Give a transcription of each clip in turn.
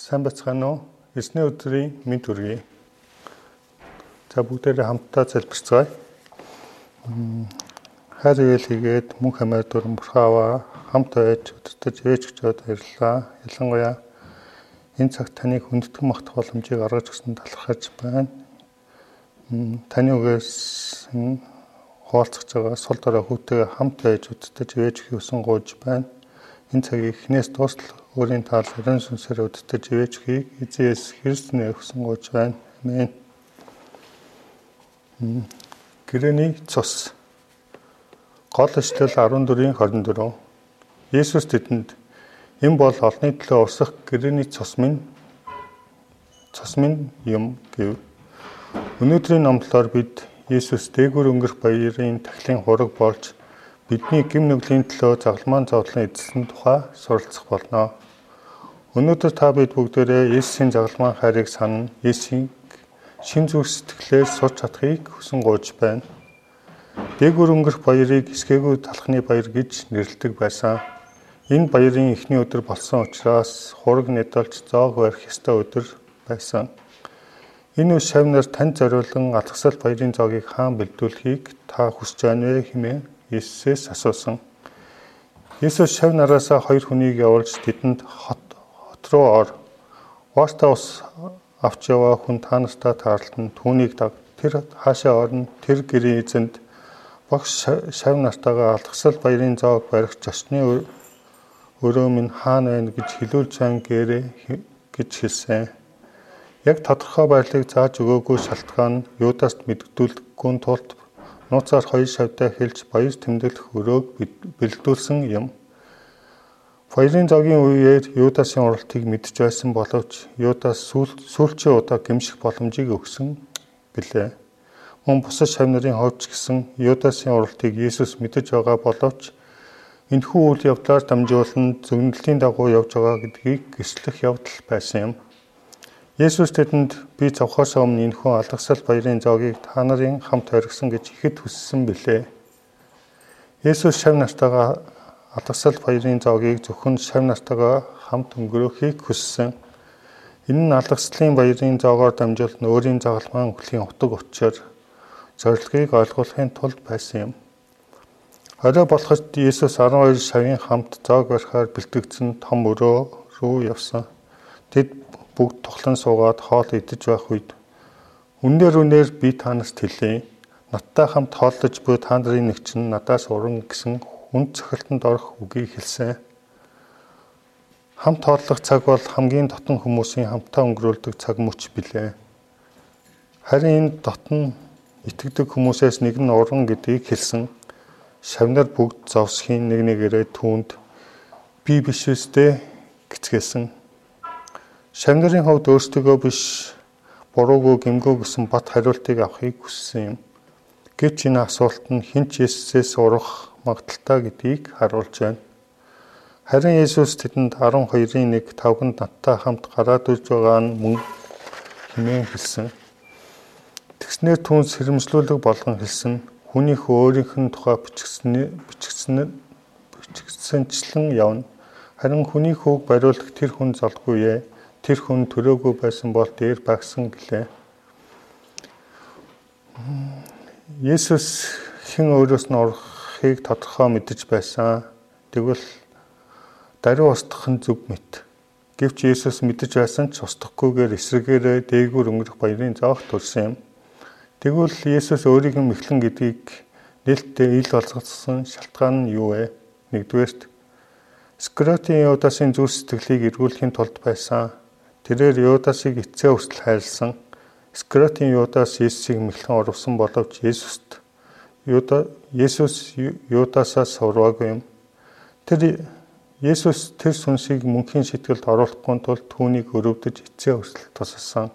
Сайн бацгаана уу? Эсний өдрийн мэд хүргэе. За бүгдээрээ хамтдаа залбирцгаая. Хайр ийл хийгээд мөн хамаар дуран бурхааваа хамт байж өдөртөж ээж гчод баярлалаа. Ялангуяа энэ цагт таныг хүндэтгэн магтах боломжийг гаргаж өгсөн талархаж байна. Таны үгээс хуалцах байгаа сул дорой хүүтэйгээ хамт байж өдөртөж ээж хийсэн гоож байна Энэ цагийг эхнээс дуустал өөрийн таал өрөн сүнсээр өдөртөж ивэжхийг эзээс Христнээ өгсөн гооч байна. Амен. Гэрээний цус. Гол эшлэл 14-ийн 24. Есүс тэдэнд энэ бол олонний төлөө усах гэрээний цус минь цус минь юм гэв. Өнөөдрийн номлолоор бид Есүс дээгүр өнгөрөх баярын тахлын хураг болж бидний гим нүглийн төлөө загалмаан зовлон эзэлсэн тухай суралцах болно. Өнөөдөр та бид бүгдээрээ Есүсийн загалмаан хайрыг санана. Есүсийн шин зүрх сэтгэлээр сурч чадахыг хүсэн гуйж байна. Дээгүр өнгөрөх баярыг эсгээгүй талхны баяр гэж нэрлэдэг байсан. Энэ баярын эхний өдөр болсон учраас хураг нэдэлж зоог барих ёстой өдөр байсан. Энэ үе шавнаар танд зориулан алгасал баярын зоогийг хаан бэлдүүлэхийг та хүсэж байна вэ хэмээн Иесусээс асуусан. Иесус шав нараасаа хоёр хүнийг явуулж тэдэнд хот хот руу ор. Уустаа ус авч яваа хүн та нартаа таарлан түүнийг даг. Тэр хаашаа орно? Тэр гэрийн эзэнд багш шав нартаагаа алгасал баярын зоог барих зочны өрөө минь хаана байна гэж хэлүүлж чан гэрээ гэж хэлсэн. Яг тодорхой байрлалыг зааж өгөөгүй шалтгаан Юдаст мэддүүлэхгүй тулд нууцаар хоёр шавьтай хэлж баяр тэмдэглэх өрөөг бэлдүүлсэн юм. Баярын зогийн үеэр Юдасын уралтыг мэдж байсан боловч Юдас сүүлчийн удаа гимших боломжийг өгсөн билээ. Мөн бусад шав нарын хувьч гэсэн Юдасын уралтыг Есүс мэдэж байгаа боловч энэхүү үйл явдлаар дамжуулан зөвнөлийн дагуу явж байгаа гэдгийг гэрчлэх явдал байсан юм. Есүс тэдэнд би цавхаас өмнө энэхүү алгасал баярын зоогийг та нарын хамт хоригсон гэж ихэд хүссэн билээ. Есүс шав нартайгаа алгасал баярын зоогийг зөвхөн шав нартайгаа хамт өнгөрөөхийг хүссэн. Энэ нь алгаслын баярын зоогоор дамжуулан өөрийн загалмаан өхлийн утга учир зорилгыг ойлгуулахын тулд байсан юм. Орой болоход Есүс 12 шавын хамт зоог барихаар бэлтгэгдсэн том өрөө рүү явсан. Тэд бүгд тоглон суугаад хоол идэж байх үед үнээр үнээр би танаас тэлээ. Надтай хамт хооллож буй та нарын нэг чинь надаас уран гэсэн хүнд цохилтонд орох үгийг хэлсэн. Хамт хооллох цаг бол хамгийн дотн хүмүүсийн хамтаа өнгөрүүлдэг цаг мөч билээ. Харин энэ дотн итгэдэг хүмүүсээс нэг нь уран гэдгийг хэлсэн. Шавнар бүгд зовсхийн нэг нэгээрээ түүнд би биш үстэй гэцгээсэн Шавнарын хувьд өөрсдөө биш буруугүй гэмгөө гэсэн бат хариултыг авахыг хүссэн юм. Гэвч энэ асуулт нь хинч Есүсээс урах магадaltaа гэдгийг харуулж байна. Харин Есүс тэдэнд 12-ийн 1 тавганд надтай хамт гараад ирж байгаа нь мөн хэмээн хэлсэн. Тэгснээр түн сэрэмжлүүлэг болгон хэлсэн. Хүнийх өөрийнх нь тухай бичгсэн бичгсэн бичгсэнчлэн явна. Харин хүний хүүг бариулах тэр хүн залгүй ээ тэр хүн төрөөгүй байсан бол дээр багсан гэлээ. Есүс хэн өөрөөс нь орохыг тодорхой мэдэж байсан. Тэгвэл даруй устгах нь зүг мэт. Гэвч Есүс мэдэж байсан ч устгахгүйгээр эсрэгээрээ дээгүүр өнгөрөх баярын зоох төрсөн юм. Тэгвэл Есүс өөрийг нь мэхлэн гэдгийг нээлттэй ил болгоцсон шалтгаан нь юу вэ? Нэгдүгээрт Скротийн Юдасын зүрх сэтгэлийг эргүүлэхийн тулд байсан Тэрээр Юдасыг эцээ өсөл хайрлсан. Скротын Юдас Есүсийг мэхлэн оруулсан боловч Есүст Юда Есүс Юдасаас сурваагүй юм. Тэр Есүс тэр сүнсийг мөнхийн сэтгэлд оруулахгүй тул түүнийг өрөвдөж эцээ өсөл тусалсан.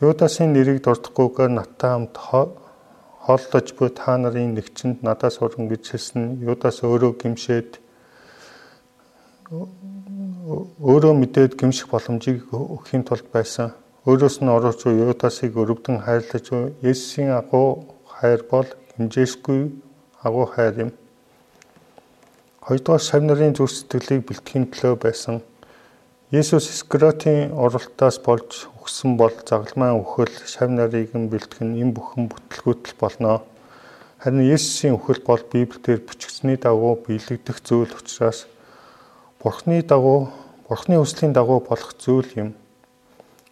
Юдасын нэрийг дурдахгүйгээр надтай хамт хооллож буй та нарын нэгчэнд надаас уран гэж хэлсэн. Юдас өөрөө гимшээд өөрөө мэдээд гимших боломжийг өгөхийн тулд байсан. Өөрөөс нь буй Юдасыг өрөвдөн хайрлаж Есүсийн агуу хайр бол хэмжээшгүй агуу хайр юм. Хоёрдугаар шав нарын зүрх сэтгэлийг бэлтгэхийн төлөө байсан. Есүс Скротийн оролтоос болж өгсөн бол загалмайн үхэл, шав нарыг нь бэлтгэн энэ бүхэн бүтлгүүтэл болно. Харин Есүсийн үхэл бол Библиэлд бичигдсэний дагуу биелэгдэх зүйл учраас Бурхны дагуу, Бурхны хүслийн дагуу болох зүйл юм.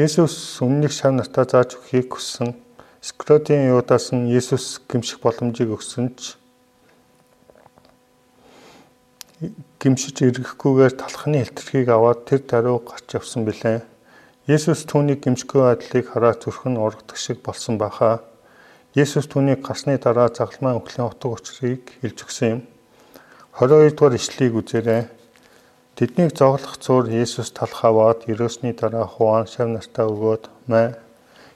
Есүс үннийг шав нартаа зааж өгөхийг хүссэн. Скротийн Юдас нь Есүс гимших боломжийг өгсөн ч гимшиж ирэхгүйгээр талхны хэлтэрхийг аваад тэр даруй гарч явсан билээ. Есүс түүнийг гимшгүй байдлыг хараад зүрх нь ургадаг шиг болсон баха. Есүс түүнийг гарсны дараа загалмайн өхлийн утга учирыг хэлж өгсөн юм. 22 дугаар ишлэгийг үзээрэй. Тэднийг зоглох зур Есүс талх аваад ерөөсний дараа Хуан шав нартаа өгөөд мэ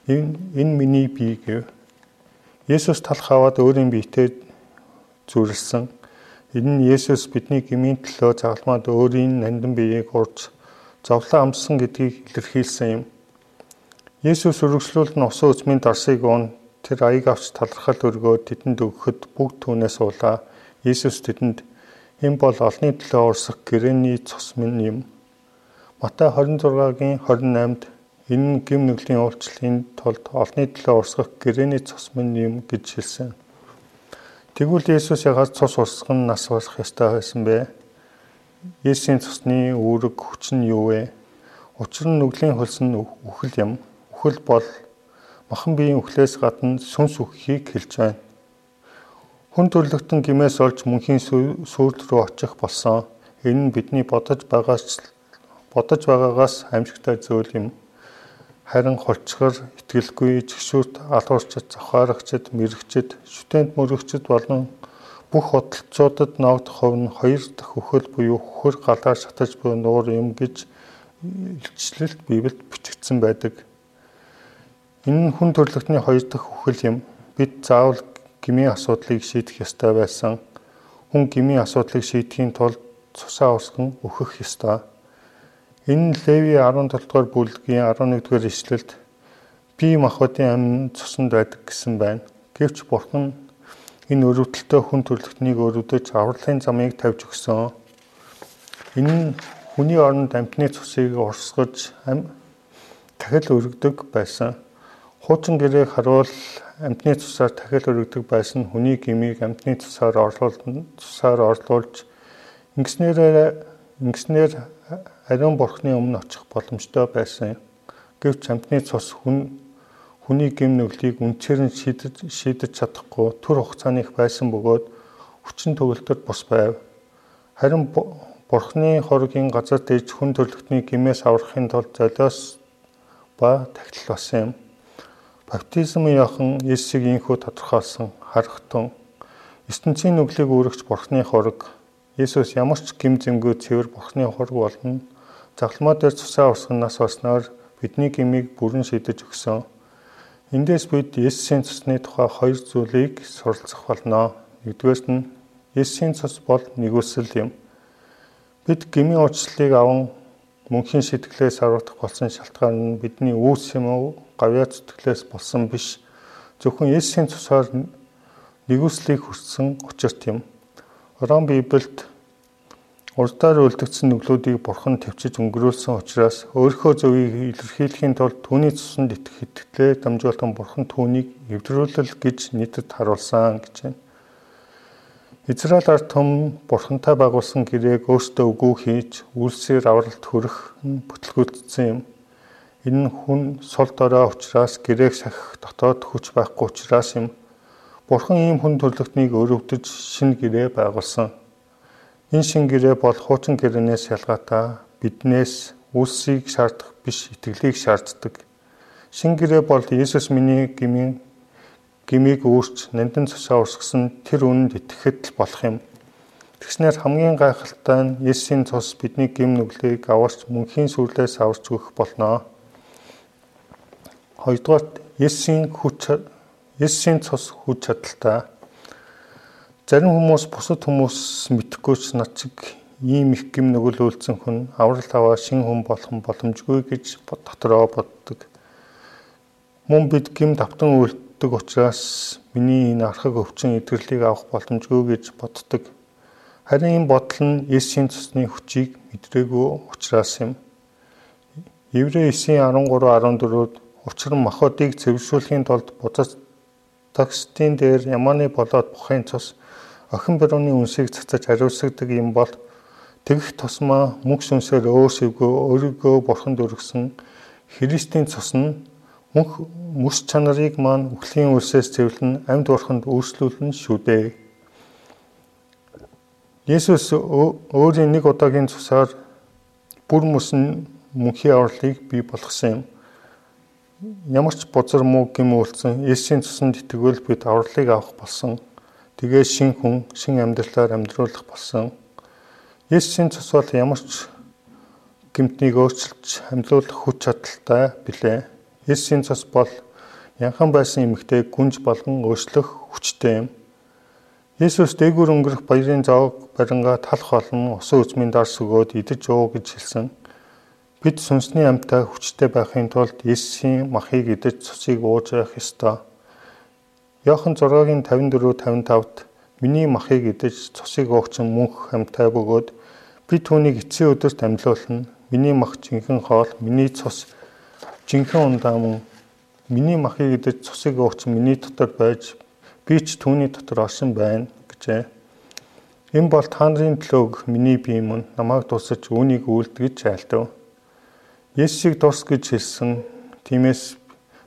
энэ миний бие гэв. Есүс талх аваад өөрийн биетэй зүрлсэн Энэ нь Есүс бидний гмийн төлөө загалмаад өөрийн нандин биеийг урж зовлон амссан гэдгийг илэрхийлсэн юм. Есүс үргэлжлүүлэн усан үзмийн дарсыг уун тэр аяг авч талархал өргөөд тэдэнд өгөхөд бүгд түүнээс уулаа. Есүс тэдэнд энэ бол олны төлөө урсах гэрээний цус минь юм. Матай 26-гийн 28-д энэ нь гим нүглийн уулчлалын тулд олны төлөө урсгах гэрээний цус минь юм гэж хэлсэн. Тэгвэл Есүс ягаад цус урсган нас барах ёстой байсан бэ? Есүсийн цусны үүрэг хүч нь юу вэ? Учир нь нүглийн хөлс нь үхэл юм. Үхэл бол махан биеийн үхлээс гадна сүнс үххийг хэлж байна. Хүн төрлөختн гимээс олж мөнхийн сүрд рүү очих болсон. Энэ нь бидний бодож байгаас бодож байгаагаас амжигтай зөвл юм. Харин холцгор, итгэлгүй, згшүүрт, алуурчд, завхаарчд, мэрэгчд, шүтэнд мөрөгчд болон бүх хөдөлцуудад ногдох хувь нь хоёр дахь өхөл буюу хөхөр галаар шатаж буй нуур юм гэж илчлэлт Библиэд бичигдсэн байдаг. Энэ нь хүн төрлөختний хоёр дахь өхөл юм. Бид заавал гмийн асуудлыг шийдэх ёстой байсан. Хүн гмийн асуудлыг шийдэхийн тулд цусаа усган өөхөх ёстой. Энэ нь Леви 17 дугаар бүлгийн 11 дугаар ишлэлд бие махбодын амин цуснд байдаг гэсэн байна. Гэвч Бурхан энэ өрөвдөлтөй хүн төрлөختнийг өрөвдөж авралын замыг тавьж өгсөн. Энэ нь хүний оронд амтны цусыг урсгаж дахил өргөдөг байсан. Хуучин гэрээг харуул амтны цусаар дахил өргөдөг байсан хүний гмийг амтны цусаар орлуулна цусаар орлуулж ингэснээр ингэснээр ариун бурхны өмнө очих боломжтой байсан. Гэвч амтны цус хүн хүний гэм нүглийг үнцээр нь шийдэж шийдэж чадахгүй төр хугацааны их байсан бөгөөд хүчин төгөлтөд бус байв. Харин бурхны хоргийн газар дэж хүн төрлөختний гимээс аврахын тулд золиос ба тагтал болсон юм. Баптизмын яхан Есүсийг инхүү тодорхойлсон харахтун ертөнцийн нүглийг үүрэгч бурхны хорог Есүс ямар ч гим зэмгүй цэвэр бурхны хорог болно Загламаа дээр цусаа урсганаас болсноор бидний гмийг бүрэн шийдэж өгсөн. Эндээс бид Есүсийн цусны тухай хоёр зүйлийг суралцах болно. Нэгдүгээр нь Есүсийн цус бол нэгүсэл юм. Бид гмийн уучлалыг аван мөнхийн сэтгэлээс аврагдах болсон шалтгаан нь бидний үүс юм уу, гавьяа зүтгэлээс болсон биш. Зөвхөн Есүсийн цусаар нэгүслийг хүртсэн учирт юм. Ром Библиэд Урдаар үлдэгдсэн нүглүүдийг бурхан төвчж өнгөрүүлсэн учраас өөрийнхөө зөвийг илэрхийлэхийн тулд түүний цуснд итгэх итгэлээ дамжуулан бурхан түүнийг эвдрүүлэл гэж нийтэд харуулсан гэж байна. Израиль ард түмэн бурхантай байгуулсан гэрээг өөртөө үгүй хийж үлсээр авралт хүрэх нь бүтлгүүдсэн юм. Энэ нь хүн сул дорой учраас гэрээг сахих дотоод хүч байхгүй учраас юм. Бурхан ийм хүн төрлөختнийг өрөвдөж шин гэрээ байгуулсан. Энэ шин гэрээ бол хуучин гэрээнээс ялгаатай биднээс үлсийг шаардах биш итгэлийг шаарддаг. Шин гэрээ бол Иесус миний гмийн гмийг өөрч нандин цусаа урсгасан тэр үнэнд итгэхэд л болох юм. Тэгснээр хамгийн гайхалтай нь Есүсийн цус бидний гим нүглийг аварч мөнхийн сүрлээс аварч өгөх болно. Хоёрдугаар Есүсийн хүч Есүсийн цус хүч чадалтай Зарим хүмүүс бусад хүмүүс мэдхгүй ч над чиг ийм их гим нүгэлүүлсэн хүн аврал аваа шин хүн болох боломжгүй гэж дотроо боддог. Мөн бид гим давтан үлддэг учраас миний энэ архаг өвчин идэрлийг авах боломжгүй гэж боддог. Харин энэ бодол нь Есүсийн цусны хүчийг мэдрээгүй учраас юм. Еврей 9:13-14-д учир нь махуудыг цэвэршүүлэхийн тулд буцагдагчдын дээр ямааны болоод бухын цус охин барууны үнсийг цацаж хариуцдаг юм бол тэгэх тусмаа мөнх сүнсээр өөрсөвгөө өөрийгөө бурханд өргөсөн Христийн цус нь мөнх мэс чанарыг маань үхлийн үлсээс цэвэрлэн амьд бурханд өөрчлүүлнэ шүү дээ. Есүс өөрийн нэг удаагийн цусаар бүр мөсөн мөнхийн авралыг бий болгосон юм. Ямар ч бузар муу гэм үйлцэн Есүсийн цуснд итгэвэл бид авралыг авах болсон. Тэгээ шин хүн, шин амьдралаар амьдруулах болсон. Есүсийн цус бол ямар ч гэмтнийг өөрчилж хамлуулах хүч чадалтай билээ. Есүсийн цус бол янхан байсан эмэгтэй гүнж болгон өөрчлөх хүчтэй юм. Есүс дээгүүр өнгөрөх баярын завг баринга талах олон усан үзмийн дарс өгөөд идэж уу гэж хэлсэн. Бид сүнсний амьтаа хүчтэй байхын тулд Есүсийн махыг идэж цусыг ууж явах ёстой. Иохан 6-гийн 54 55-д миний махыг идэж цусыг уугч мөнх амьтаа бөгөөд би түүнийг эцсийн өдөрт амьлуулна. Миний мах жинхэнэ хоол, миний цус жинхэнэ ундаа мөн миний махыг идэж цусыг уугч миний дотор байж би ч түүний дотор оршин байна гэжээ. Энэ бол та нарын төлөөг миний бие мөн намайг тусаж үүнийг үйлдгэж айлтав. Есүсийг дурс гэж хэлсэн. Тиймээс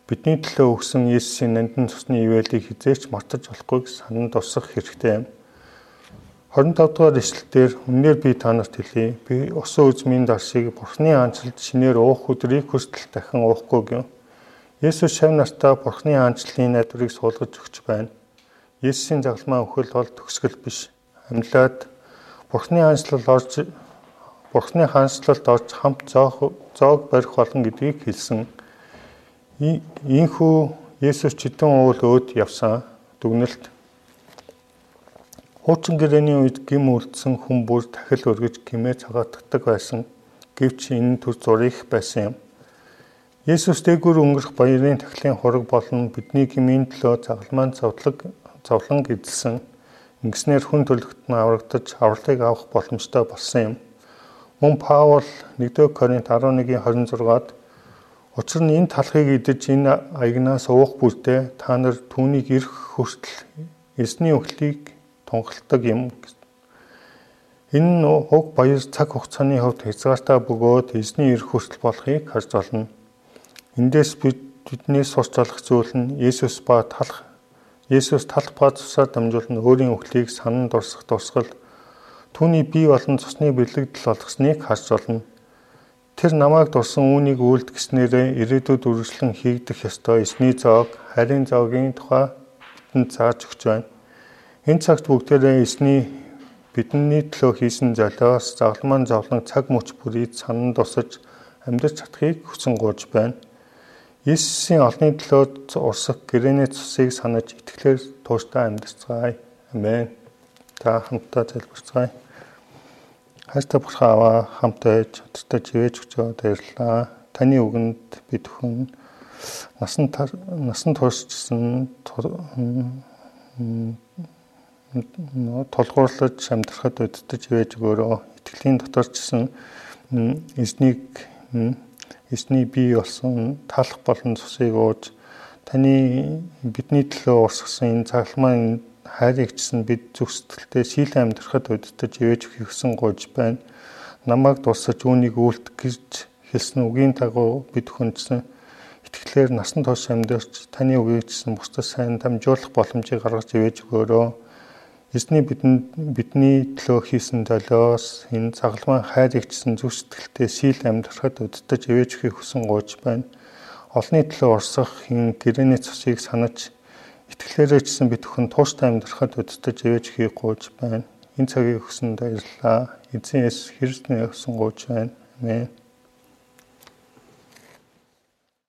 бидний төлөө өгсөн Есүсийн нандин цусны ивэлийг хизээч мартаж болохгүйг санан дурсах хэрэгтэй юм. 25 дугаар эшлэлдэр үнээр би та нарт хэлье. Би усан үзмийн дарсыг Бурхны аанчлалд шинээр уух өдрийг хүстэл дахин уухгүй гэв. Есүс шав нартаа Бурхны аанчлалын найдварыг суулгаж өгч байна. Есүсийн загалмаа өхөл бол төгсгөл биш. Амьлаад Бурхны аанчлал орж Бурхны хаанчлалд орж хамт зоог зоог барих болно гэдгийг хэлсэн. Ийхүү Есүс читэн уул өөд явсан дүгнэлт. Хуучин гэрээний үед гим үлдсэн хүн бүр дахил өргөж гимээ цагаатдаг байсан. Гэвч энэ төр зурих байсан юм. Есүс дээгүүр өнгөрөх баярын тахлын хураг болон бидний гмийн төлөө загалмаан цавдлаг зовлон эзэлсэн. Ингэснээр хүн төлөвт нь аврагдаж авралыг авах боломжтой болсон юм. Мөн Паул 1-р Коринт 11:26-ад учир нь энэ талхыг идэж энэ аягнаас уух бүртээ та нар түүнийг ирэх хүртэл эсний өхлийг тунгалдаг юм. Энэ нь уг баяр цаг хугацааны хувьд хязгаартай бөгөөд эзний ирэх хүртэл болохыг харж байна. Эндээс бид бидний сурч олох зүйл нь Есүс ба талах Есүс талах ба цусаар дамжуулан өөрийн өхлийг санан дурсах дурсгал Түүний бие болон цусны бэлэгдэл болгосныг харж болно. Тэр намайг дурсан үүнийг үйлдэхснээрээ ирээдүйд үргэлжлэн хийгдэх ёстой эсний зоог, харийн зоогийн тухай бидэнд зааж өгч байна. Энэ цагт бүгдээрээ эсний бидний төлөө хийсэн золиос загалмаан зовлон цаг мөч бүрийг санан тусаж амьдарч чадахыг хүсэн гуйж байна. Иесусийн олонний төлөө урсах гэрээний цусыг санаж итгэлээр тууштай амьдарцгаая. Амен. Та хамтдаа залбирцгаая. Хайртай бурхан аваа хамтаа чадтай живэж өгчөө баярлалаа. Таны үгэнд бид хүн насан насан туршижсэн толгуурлаж амьдрахад өддөж живэж өгөөрөө итгэлийн доторчсэн эзнийг эзний бий болсон талах болон цусыг ууж таны бидний төлөө урсгасан энэ цагламаа хайрыг чсэн бид зүгсдэлтэй шийлэн амьдрахад удирдах ивэж өгсөн гож байна. Намайг дурсаж үүнийг үйлдэх гэж хэлсэн үгийн дагуу бид хүндсэн итгэлээр насан турш амьдарч таны үгийг чсэн бусдад сайн дамжуулах боломжийг гаргаж ивэж өгөөрөө. Эзний бидэнд бидний төлөө хийсэн долоос энэ цагламан хайрыг чсэн зүсгэлтэй шийл амьдрахад удирдах ивэж өгөхийг хүсэн гооч байна. Олны төлөө урсах энэ гэрээний цусыг санаж Итгэлээрээ чсэн бид бүхэн тууштай амьдрахад удирдах живэж хийх гооч байна. Энэ цагийг өгсөн баярлалаа. Эзэн Есүс Христний өгсөн гооч байна. Амен.